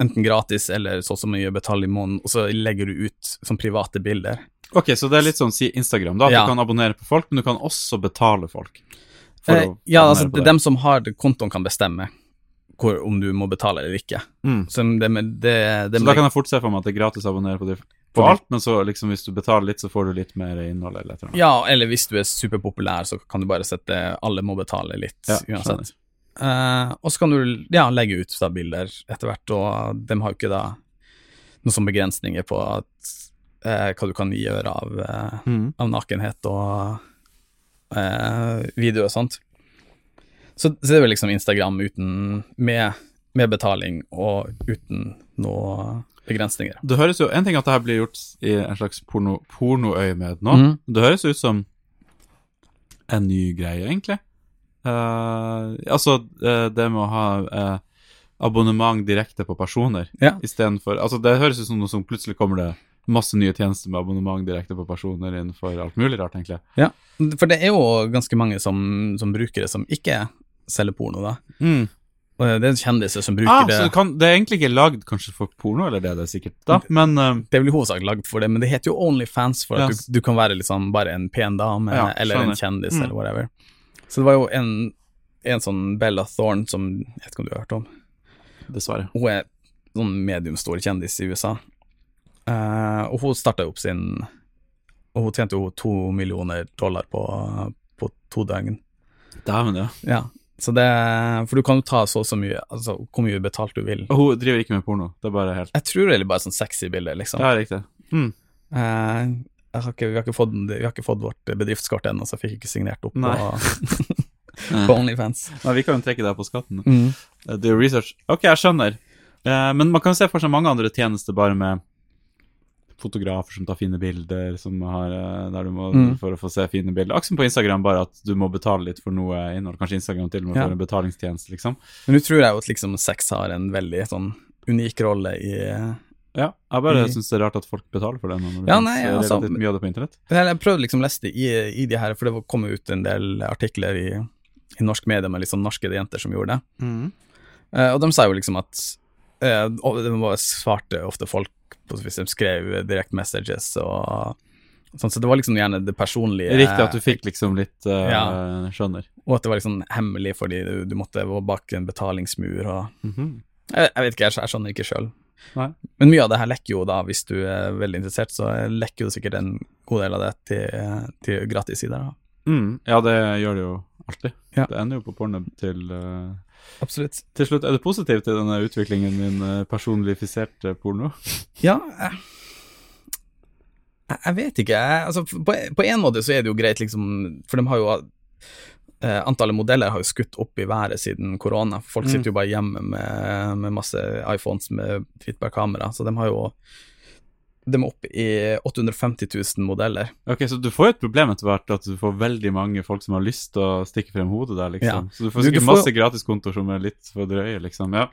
enten gratis eller så og så mye betal i måneden, og så legger du ut som private bilder. Ok, så det er litt sånn si Instagram, da. At Ja. du kan abonnere på folk, men du kan også betale folk. for Eh, ja, altså det. dem som har kontoen kan bestemme hvor, om du må betale eller ikke. Mm. Så det, det, det Så da kan jeg fort se for meg at det er gratis å abonnere på, på alt, men så liksom hvis du betaler litt, så får du litt mer innhold eller et. Ja, eller hvis du er superpopulær, så kan du bare sette alle må betale litt Ja, uansett. Uh, og så kan du ja, legge ut da bilder etter hvert, og de har jo ikke da noen sånne begrensninger på at, uh, hva du kan gjøre av, uh, Mm. av nakenhet og videoer video og sånt. Så, så det er vel liksom Instagram uten, med, med betaling og uten noe begrensninger. Det høres jo, En ting at det her blir gjort i en slags porno, pornoøyemed nå. Mm. Det høres ut som en ny greie, egentlig. Uh, altså eh, det med å ha uh, abonnement direkte på personer Ja. istedenfor Altså det høres ut som noe som plutselig kommer det masse nye tjenester med abonnement direkte på personer innenfor alt mulig rart, egentlig. Ja, for det er jo ganske mange som, som det som ikke selger porno, da. Mm. Det er kjendiser som bruker Ah, det. så det, kan, det er egentlig ikke lagd kanskje for porno, eller det er det sikkert, da, men uh, Det er vel i hovedsak lagd for det, men det heter jo Onlyfans for at yes. du, du kan være liksom bare en pen dame Ja, eller en kjendis Mm. eller whatever. Så det var jo en, en sånn Bella Thorne som Jeg vet ikke om du har hørt om? dessverre. Hun er sånn mediumstor kjendis i USA. uh, og hun starta opp sin Og hun tjente jo to millioner dollar på, på to døgn. Dæven, ja. Ja, så det For du kan jo ta så og så mye, altså hvor mye betalt du vil. Og hun driver ikke med porno, det er bare helt Jeg tror det er bare sånn sexy bilde, liksom. Ja, riktig. Mm. Jeg har ikke, vi, har ikke fått, vi har ikke fått vårt bedriftskort ennå, så jeg fikk ikke signert opp Nei. på, på Onlyfans. Nei, vi kan jo trekke her på skatten. Mm. Eh, er research. Ok, jeg skjønner. Eh, men man kan se for seg mange andre tjenester bare med fotografer som tar fine bilder, som har, eh, der du må, Mm. for å få se fine bilder. Akkurat som på Instagram, bare at du må betale litt for noe innhold. Kanskje Instagram til og med Ja. får en betalingstjeneste, liksom. Men nå tror jeg jo at liksom sex har en veldig sånn unik rolle i Ja, jeg bare Mm. syns det er rart at folk betaler for det når det Ja, nei, eh, altså- mye av det på internett. Jeg prøvde liksom å lese det i, i de her, for det kom ut en del artikler i, i norsk media med liksom norske jenter som gjorde det. Eh, og de sa jo liksom at uh, og De svarte ofte folk på, hvis de skrev direkte messages og sånn, så det var liksom gjerne det personlige Riktig at du fikk liksom litt uh, Ja. Skjønner. Og at det var liksom hemmelig fordi du, du måtte gå bak en betalingsmur og Mhm. Jeg, jeg vet ikke, jeg, jeg skjønner ikke sjøl. Men mye av det her lekker jo da, hvis du er veldig interessert, så lekker jo sikkert en god del av det til, til gratis sider. Mm, ja, det gjør det jo alltid. Ja. Det ender jo på porno til uh, Absolutt. Til slutt, er du positiv til denne utviklingen min personifiserte porno? Ja, jeg, jeg, vet ikke. Jeg, altså, på, på en måte så er det jo greit, liksom, for de har jo eh, Antallet modeller har jo skutt opp i været siden korona. Folk Mm. sitter jo bare hjemme med, med masse iPhones med drittbra kamera, så de har jo de opp i 850 000 modeller. Ok, Så du får jo et problem etter hvert, at du får veldig mange folk som har lyst til å stikke frem hodet der, liksom. Ja. Så du får Du- du får- masse gratiskontoer som er litt for drøye, liksom. Ja.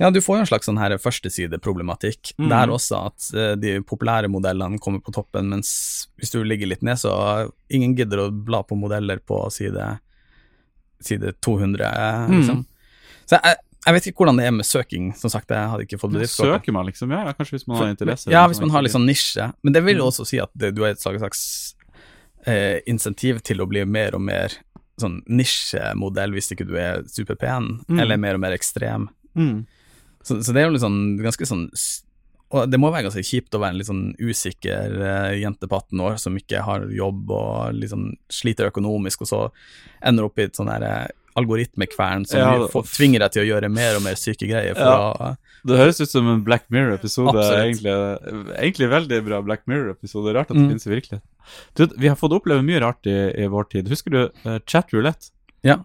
Ja, du får jo en slags sånn her førstesideproblematikk. Mm. Det er også at uh, de populære modellene kommer på toppen, mens hvis du ligger litt ned, så ingen gidder å bla på modeller på side, side 200, liksom. Mm. Så jeg, jeg vet ikke hvordan det er med søking, som sagt, jeg hadde ikke fått bedriftskortet. Søker man, liksom? Ja, ja, kanskje hvis man har interesse. Ja, liksom, hvis man har litt sånn nisje. Men det vil jo Mhm. også si at det, du har et slags, slags eh, insentiv til å bli mer og mer sånn nisjemodell hvis ikke du er superpen, mm. eller mer og mer ekstrem. Mm. Så, så det er jo litt sånn ganske sånn Og det må være ganske kjipt å være en litt sånn usikker eh, jente på 18 år som ikke har jobb og liksom sliter økonomisk, og så ender opp i et sånn herre eh, algoritmekvern som Ja, får- tvinger deg til å gjøre mer og mer syke greier for Ja. å Det høres ut som en Black Mirror-episode. Egentlig, egentlig veldig bra Black Mirror-episode. Rart at det Mm. finnes i virkeligheten. Du, vi har fått oppleve mye rart i, i vår tid. Husker du uh, chat roulette? Ja.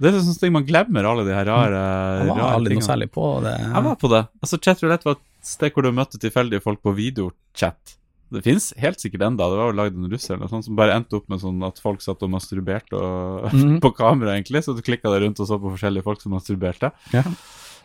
Det er sånn ting man glemmer, alle de her rare, Jeg var aldri noe særlig på det. Jeg var på det. Altså, chat roulette var et sted hvor du møtte tilfeldige folk på videochat. Det fins helt sikkert enda, det var jo lagd en russer eller noe sånt som bare endte opp med sånn at folk satt og masturberte og, mm. på kamera, egentlig, så du klikka deg rundt og så på forskjellige folk som masturberte. Ja.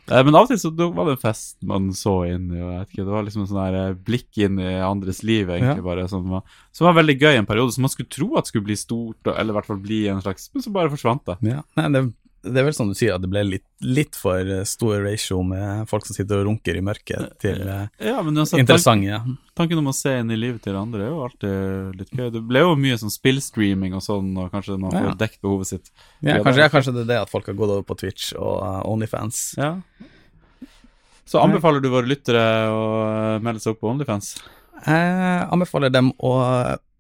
Eh, Men av og til så var det en fest man så inn i, og jeg vet ikke, det var liksom en sånn her eh, blikk inn i andres liv, egentlig, Ja. bare, som var, som var veldig gøy i en periode, som man skulle tro at skulle bli stort, eller i hvert fall bli en slags Men så bare forsvant det. Ja. Nei, det, det er vel som du sier, at det ble litt, litt for eh, stor ratio med folk som sitter og runker i mørket til eh, Ja, men altså, interessante. Tanken, tanken om å se inn i livet til andre er jo alltid litt gøy. Det ble jo mye sånn spillstreaming og sånn, og kanskje man får Ja. dekket behovet sitt. Ja, kanskje, ja, kanskje det er det at folk har gått over på Twitch og uh, Onlyfans. Ja. Så anbefaler du våre lyttere å eh, melde seg opp på Onlyfans? Jeg anbefaler dem å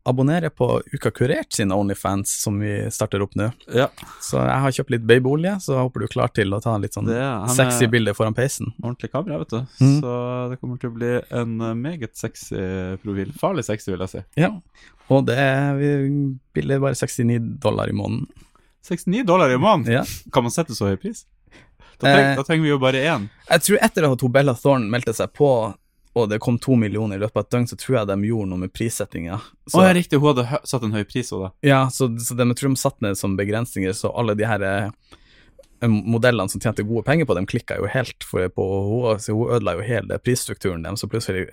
abonnere på Uka Kurert sin Onlyfans, som vi starter opp nå. Ja. Så jeg har kjøpt litt babyolje, så jeg håper du er klar til å ta litt sånn er, sexy bilde foran peisen. ordentlig kamera, vet du. Mm. Så det kommer til å bli en eh, meget sexy profil. Farlig sexy, vil jeg si. Ja. Og det er bare 69 dollar i måneden. 69 dollar i måneden? Ja. Kan man sette så høy pris? Da, treng, Eh. da trenger vi jo bare én. Jeg tror etter at Bella Thorne meldte seg på, og det kom to millioner i løpet av et døgn, så tror jeg de gjorde noe med prissettinga. Å ja, riktig, hun hadde satt en høy pris òg, da. Ja, så, så de jeg tror de satt ned som begrensninger, så alle de her eh, modellene som tjente gode penger på dem, klikka jo helt for, på henne, så hun ødela jo hele prisstrukturen dem, så plutselig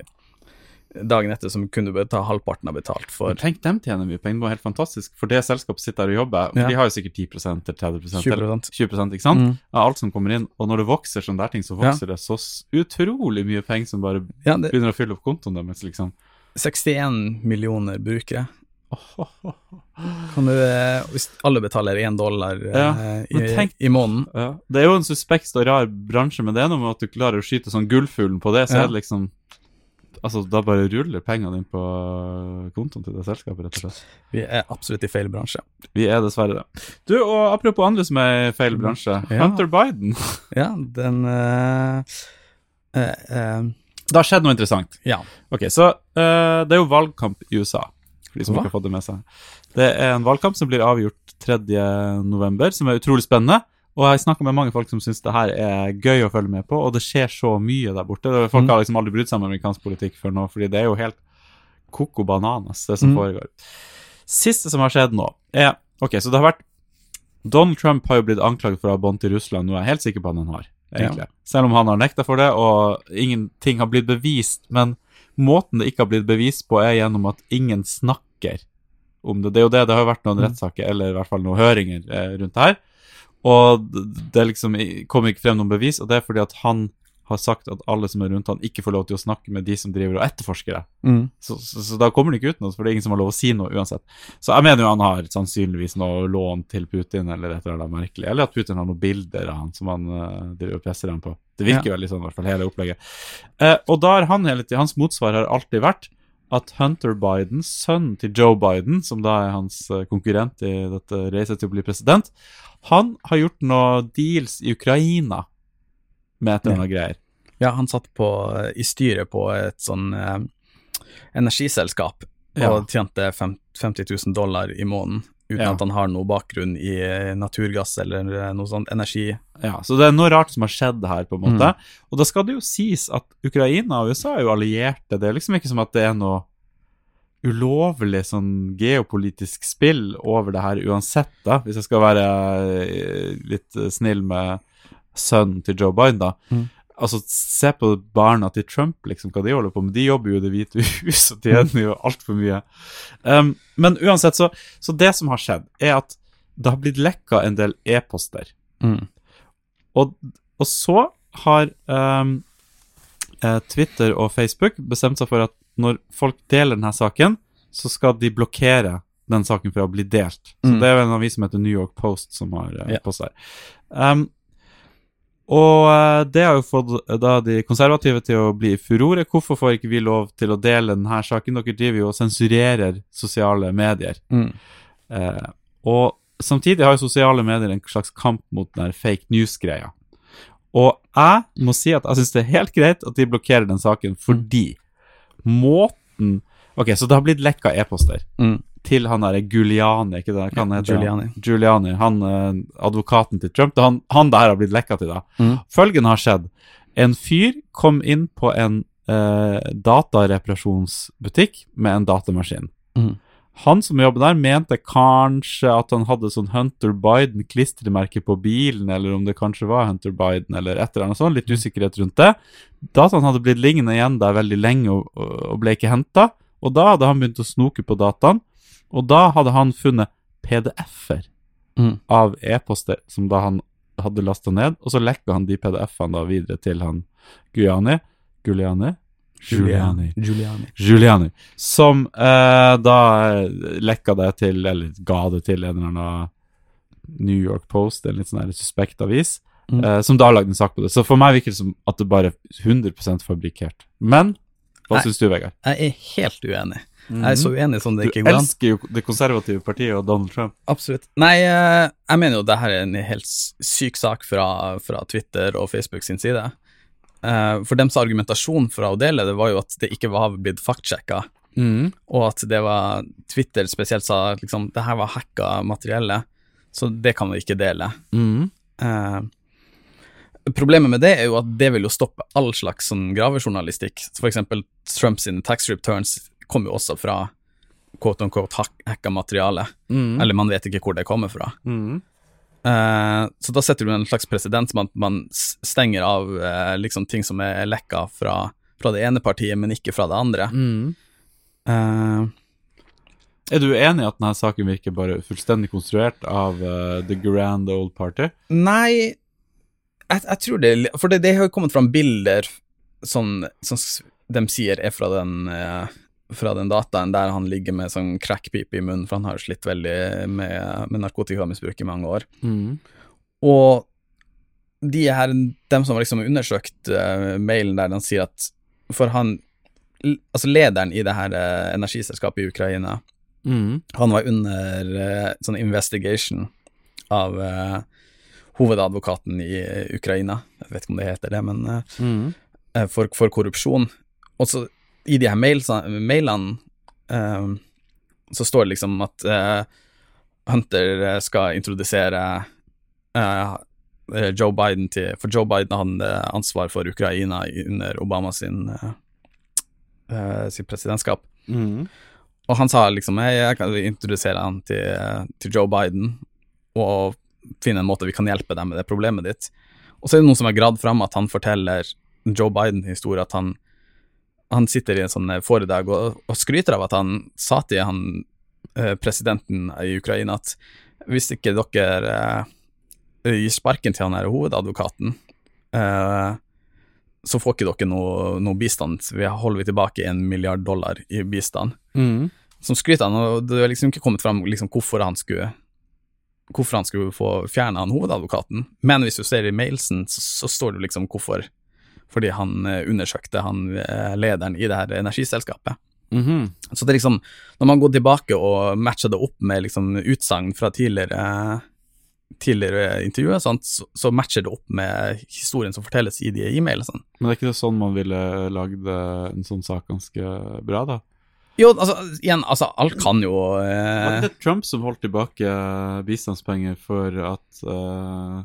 dagen etter som kunne ta halvparten av betalt for Men Tenk dem tjener mye penger, det var helt fantastisk. For det selskapet sitter der og jobber, for Ja. de har jo sikkert 10 eller 30 eller 20 20 ikke sant? Mm. Av alt som kommer inn. Og når det vokser sånne der ting, så vokser det så utrolig mye penger som bare Ja, det begynner å fylle opp kontoen deres, liksom. 61 millioner brukere. Åh. Kan du, eh, hvis alle betaler én dollar eh, Ja, i, tenk- i måneden Ja. Det er jo en suspekt og rar bransje, men det er noe med at du klarer å skyte sånn gullfuglen på det, så Ja. er det liksom Altså, da bare ruller pengene inn på kontoen til det selskapet, rett og slett. Vi er absolutt i feil bransje. Vi er dessverre det. Du, og apropos andre som er i feil bransje. Ja. Hunter Biden. Ja, den uh, uh, Det har skjedd noe interessant. Ja. Ok, så det er jo valgkamp i USA, for de som Hva? ikke har fått det med seg. Det er en valgkamp som blir avgjort 3. november, som er utrolig spennende. Og jeg snakker med mange folk som syns det her er gøy å følge med på, og det skjer så mye der borte. Folk Mm. har liksom aldri brydd seg om amerikansk politikk før nå, fordi det er jo helt coco bananas, det som Mm. foregår. Siste som har skjedd nå, er Ok, så det har vært Donald Trump har jo blitt anklaget for å ha bånd til Russland, noe jeg er helt sikker på at han har. egentlig. Selv om han har nekta for det, og ingenting har blitt bevist. Men måten det ikke har blitt bevist på, er gjennom at ingen snakker om det. Det er jo det, det har jo vært noen Mm. rettssaker, eller i hvert fall noen høringer eh, rundt det her. Og det liksom kom ikke frem noen bevis, og det er fordi at han har sagt at alle som er rundt han ikke får lov til å snakke med de som driver og etterforsker det. mm. Så, så, så da kommer det ikke ut noe, for det er ingen som har lov å si noe uansett. Så jeg mener jo han har sannsynligvis noe lån til Putin, eller et eller annet merkelig. Eller at Putin har noen bilder av han som han uh, driver og presser ham på. Det virker Ja. veldig sånn, i hvert fall, hele opplegget. Uh, og da har han hele tiden, hans motsvar har alltid vært at Hunter Biden, sønnen til Joe Biden, som da er hans eh, konkurrent i dette racet til å bli president, han har gjort noen deals i Ukraina med et eller annet greier. Ja, han satt på, i styret på et sånn eh, energiselskap Ja. og tjente 50 000 dollar i måneden uten Ja. at han har noe bakgrunn i eh, naturgass eller eh, noe sånt energi. Ja, Så det er noe rart som har skjedd her, på en måte. Og da skal det jo sies at Ukraina og USA er jo allierte. Det er liksom ikke som at det er noe ulovlig sånn geopolitisk spill over det her uansett, da. Hvis jeg skal være eh, litt snill med sønnen til Joe Biden, da. Mm. Altså, se på barna til Trump, liksom, hva de holder på med. De jobber jo i Det hvite hus og tjener jo altfor mye. Um, men uansett, så, så det som har skjedd, er at det har blitt lekka en del e-poster. Og, og så har ehm, eh, Twitter og Facebook bestemt seg for at når folk deler denne saken, så skal de blokkere den saken fra å bli delt. Så Mm. Det er en avis som heter New York Post som har uh, Ja. posta her. Um, og eh, det har jo fått eh, da de konservative til å bli i furore. Hvorfor får ikke vi lov til å dele denne saken? Dere driver jo og sensurerer sosiale medier. Mm. Eh, og samtidig har jo sosiale medier en slags kamp mot den fake news-greia. Og jeg må si at jeg syns det er helt greit at de blokkerer den saken, fordi måten Ok, så det har blitt lekka e-poster Mm. Til han derre Giuliani, ikke det hva han Ja, heter? Giuliani. Giuliani, han eh, advokaten til Trump. Det han, han det her har blitt lekka til, da. Mm. Følgende har skjedd. En fyr kom inn på en eh, datareparasjonsbutikk med en datamaskin. Mm. Han som jobber der, mente kanskje at han hadde sånn Hunter Biden-klistremerke på bilen, eller om det kanskje var Hunter Biden, eller et eller annet sånt. Litt usikkerhet rundt det. Dataen hadde blitt liggende igjen der veldig lenge og, og ble ikke henta. Og da hadde han begynt å snoke på dataen, og da hadde han funnet PDF-er Mm. av e-poster som da han hadde lasta ned, og så lekka han de PDF-ene da videre til han Giuliani. Giuliani? Giuliani. Giuliani. Giuliani. Som eh, da lekka det til, eller ga det til en eller annen New York Post, en litt sånn her suspekt avis, Mm. eh, som da lagde en sak på det. Så for meg virker det som at det bare er 100% fabrikkert. Men hva syns du, Vegard? Jeg er helt uenig. Jeg er så uenig som det. Ikke går an. Du elsker jo det konservative partiet og Donald Trump. Absolutt. Nei, eh, jeg mener jo det her er en helt syk sak fra, fra Twitter og Facebook sin side. Eh, For dems argumentasjon for å dele det var jo at det ikke var blitt faktsjekka, og at det var Twitter spesielt sa at liksom, det her var hacka materielle, så det kan vi ikke dele. Eh, Problemet med det er jo at det vil jo stoppe all slags sånn gravejournalistikk. Eksempel Trumps tax returns kom jo også fra quote hack- hacka materiale. Eller man vet ikke hvor det kommer fra. Eh, så da setter du en slags presedens som at man stenger av uh, liksom ting som er lekka fra, fra det ene partiet, men ikke fra det andre. Eh, Er du enig i at denne saken virker bare fullstendig konstruert av The Grand Old Party? nei, jeg, jeg tror det For det, det har jo kommet fram bilder som, som de sier er fra den fra den dataen der han ligger med sånn crackpipe i munnen, for han har jo slitt veldig med, med narkotikamisbruk i mange år. Og de her, dem som har liksom undersøkt uh, mailen der, de sier at for han Altså lederen i det her uh, energiselskapet i Ukraina, han var under uh, sånn investigation av hovedadvokaten i Ukraina, jeg vet ikke om det heter det, men mm. for, for korrupsjon. Og så i de her mailsa, mailene um, så står det liksom at uh, Hunter eh, skal introdusere eh, eh, Joe Biden til For Joe Biden hadde ansvar for Ukraina under Obama sin, eh, eh, sin presidentskap. Og han sa liksom hey, jeg kan introdusere han til, eh, til Joe Biden og finne en måte vi kan hjelpe deg med det problemet ditt. Og så er det noen som har gradd fram at han forteller Joe Biden-historie, at han, han sitter i en sånn eh, foredrag og, og skryter av at han sa til han eh, presidenten i Ukraina at hvis ikke dere eh, gir sparken til han her hovedadvokaten, eh, så får ikke dere noe, noe bistand. Vi holder vi tilbake en milliard dollar i bistand. Som skryter han, og det er liksom ikke kommet fram liksom, hvorfor han skulle hvorfor han skulle få fjerna hovedadvokaten. Men hvis du ser i mailsen, så, så står det liksom hvorfor. Fordi han eh, undersøkte han eh, lederen i det her energiselskapet. Så det er liksom, når man går tilbake og matcher det opp med liksom utsagn fra tidligere, tidligere intervjuer, så, så matcher det opp med historien som fortelles i de e-mailene. Sånn. Men det er ikke det sånn man ville lagd eh, en sånn sak ganske bra, da? Jo, altså, igjen, altså, alt kan jo Var eh, det Trump som holdt tilbake bistandspenger for at eh,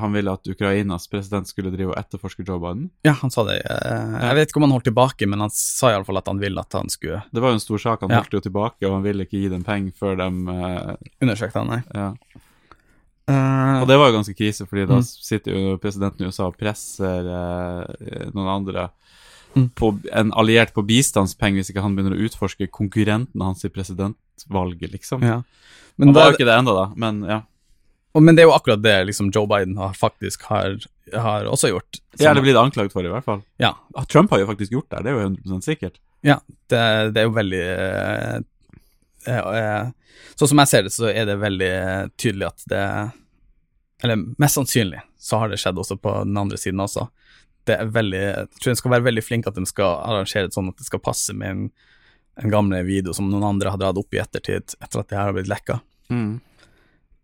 han ville at Ukrainas president skulle drive og etterforske Joe Biden? Ja, han sa det. Eh, jeg vet ikke om han holdt tilbake, men han sa iallfall at han ville at han skulle Det var jo en stor sak. Han Ja. holdt jo tilbake, og han ville ikke gi dem penger før de... Undersøkte undersøke han, nei. ja. Uh... Og det var jo ganske krise, fordi da Mm. sitter jo presidenten i USA og presser eh, noen andre Mm. på en alliert på bistandspenger hvis ikke han begynner å utforske konkurrenten hans i presidentvalget, liksom. ja. Men han var jo ikke det ennå, da, men ja. Men det er jo akkurat det liksom, Joe Biden har, faktisk har, har også gjort. Ja, det blir blitt anklaget for, i hvert fall. ja, Ah, Trump har jo faktisk gjort det, det er jo 100% sikkert. Ja, det, det er jo veldig eh, eh, Sånn som jeg ser det, så er det veldig tydelig at det Eller mest sannsynlig så har det skjedd også på den andre siden også. Det er veldig Jeg tror de skal være veldig flinke at de skal arrangere det sånn at det skal passe med en, en gamle video som noen andre har dratt opp i ettertid, etter at det her har blitt lekka.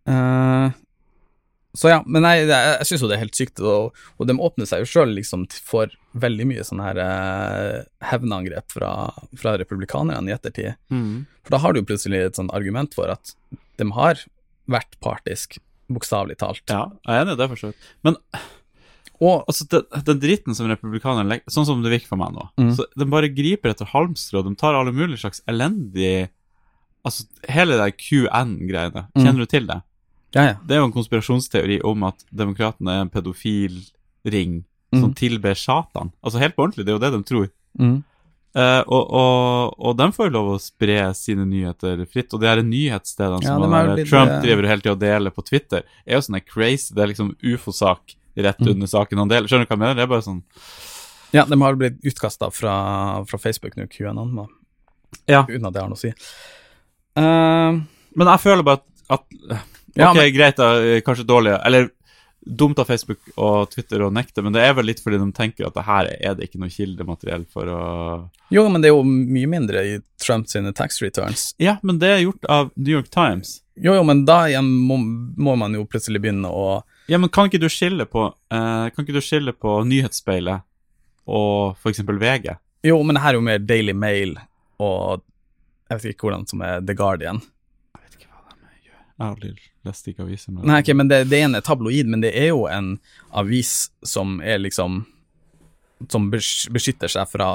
Eh, så ja, men jeg, jeg, syns jo det er helt sykt, og, og de åpner seg jo sjøl liksom for veldig mye sånn her eh, hevnangrep fra, fra republikanerne i ettertid. Mm. For da har du jo plutselig et sånn argument for at de har vært partisk, bokstavelig talt. Ja, jeg er enig i det, for så vidt. Men Og altså, den, den dritten som republikanerne legger Sånn som det virker for meg nå. Mm. Så De bare griper etter halmstrå. De tar alle mulige slags elendig Altså, hele det QN-greiene. Mm. Kjenner du til det? Ja, ja. Det er jo en konspirasjonsteori om at demokratene er en pedofil ring som Mm. tilber Satan. Altså helt på ordentlig, det er jo det de tror. Mm. Uh, og, og, og de får jo lov å spre sine nyheter fritt. Og de her nyhetsstedene Ja, som er blitt, Trump eh, driver hele tida og deler på Twitter, er jo sånn crazy. Det er liksom ufo-sak rett Mm. under saken han deler. Skjønner du hva jeg mener? Det er bare sånn ja, de har blitt utkasta fra, fra Facebook nå, QAnon, da, Ja. uten at det har noe å si. Uh, Men jeg føler bare at, at Ja, Ok, men- greit, da, eh, kanskje dårlig Eller dumt av Facebook og Twitter å nekte, men det er vel litt fordi de tenker at det her er det ikke noe kildemateriell for å jo, men det er jo mye mindre i Trumps tax returns. Ja, men det er gjort av New York Times. Jo, jo, men da igjen må, må man jo plutselig begynne å Ja, men kan ikke du skille på uh, Kan ikke du skille på Nyhetsspeilet og eksempel VG? Jo, men det her er jo mer Daily Mail og jeg vet ikke hvordan som er The Guardian. Jeg vet ikke hva de gjør. Jeg har aldri ikke aviser. Nei, okay, men det, det ene er tabloid, men det er jo en avis som er liksom Som beskytter seg fra,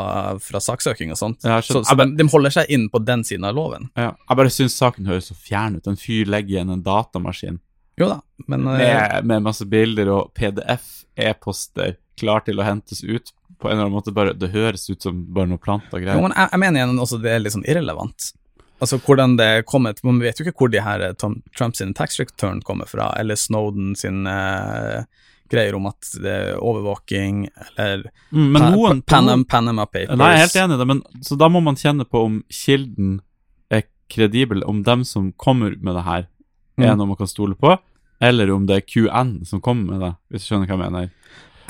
fra saksøking og sånt. Ja, så så de, de holder seg inn på den siden av loven. Ja, jeg bare syns saken høres så fjern ut. En fyr legger igjen en datamaskin Jo da, men eh, med, med masse bilder og PDF, e-poster, klar til å hentes ut på en eller annen måte. Bare, det høres ut som bare noe planta jo, greier. men jeg, jeg mener igjen også det er litt sånn irrelevant. Altså hvordan det er kommet Man vet jo ikke hvor de her eh, Tom, Trump sin tax return kommer fra, eller Snowden sin eh, greier om at det er overvåking, eller Mm, Pa- noen Panam, Panama Papers. Nei, jeg er helt enig i det, men så da må man kjenne på om kilden er kredibel, om dem som kommer med det her, er Mm. noe man kan stole på, eller om det er QN som kommer med det, hvis du skjønner hva jeg mener.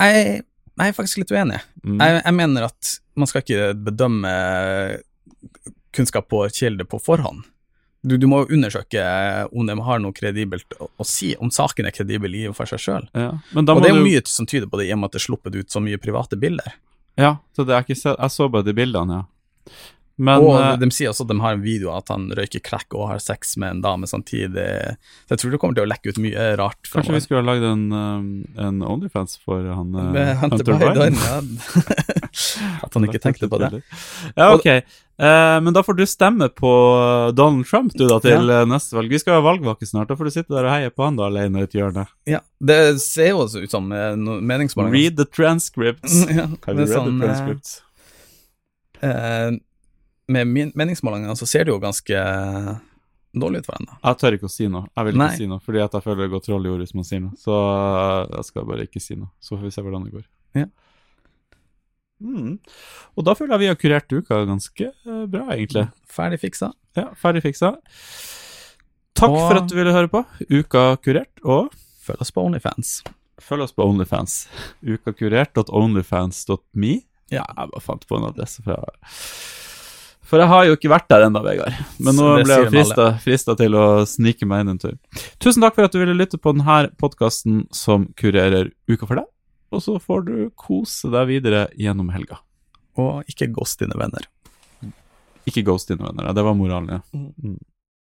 Jeg, jeg er faktisk litt uenig. Mm. Jeg, jeg mener at man skal ikke bedømme kunnskap på kilde på forhånd. Du, du må jo undersøke om de har noe kredibelt å, å si, om saken er kredibel i og for seg sjøl. Ja, Og det er jo mye som tyder på det, i og med at det er sluppet ut så mye private bilder. Ja, så sett Jeg så bare de bildene, ja. Men og eh, de sier også at de har en video av at han røyker crack og har sex med en dame samtidig. Så jeg tror det kommer til å lekke ut mye rart. kanskje vi skulle ha lagd en, eh, en Onlyfans for han eh, Med Hunter Biden, ja. At han ikke tenkte på det. Ja, ok. Eh, men da får du stemme på Donald Trump du da til ja. neste valg. Vi skal ha valgvake snart. Da får du sitte der og heie på han da alene i et hjørne. Ja, det ser jo også ut som eh, meningsmålinger. Read the transcripts. ja, Have you read sånn, the eh, transcripts? eh, med meningsmålingene så ser det jo ganske dårlig ut for henne. Jeg tør ikke å si noe. Jeg vil ikke Nei. si noe, fordi jeg føler det går troll i ordet hvis man sier noe. Så eh, jeg skal bare ikke si noe. Så får vi se hvordan det går. Ja. Mm. Og da føler jeg vi har kurert uka ganske eh, bra, egentlig. Ferdig fiksa. Ja, ferdig fiksa. Takk Og- for at du ville høre på. Uka kurert, og Følg oss på Onlyfans. følg oss på Onlyfans. Ukakurert.onlyfans.me. Ja. Jeg bare fant på en adresse fra For jeg har jo ikke vært der ennå, Vegard. Men nå ble jeg frista til å snike meg inn en tur. Tusen takk for at du ville lytte på denne podkasten som kurerer uka for deg. Og så får du kose deg videre gjennom helga. Og ikke ghost dine venner. Ikke ghost dine venner. Det var moralen, ja. Mm.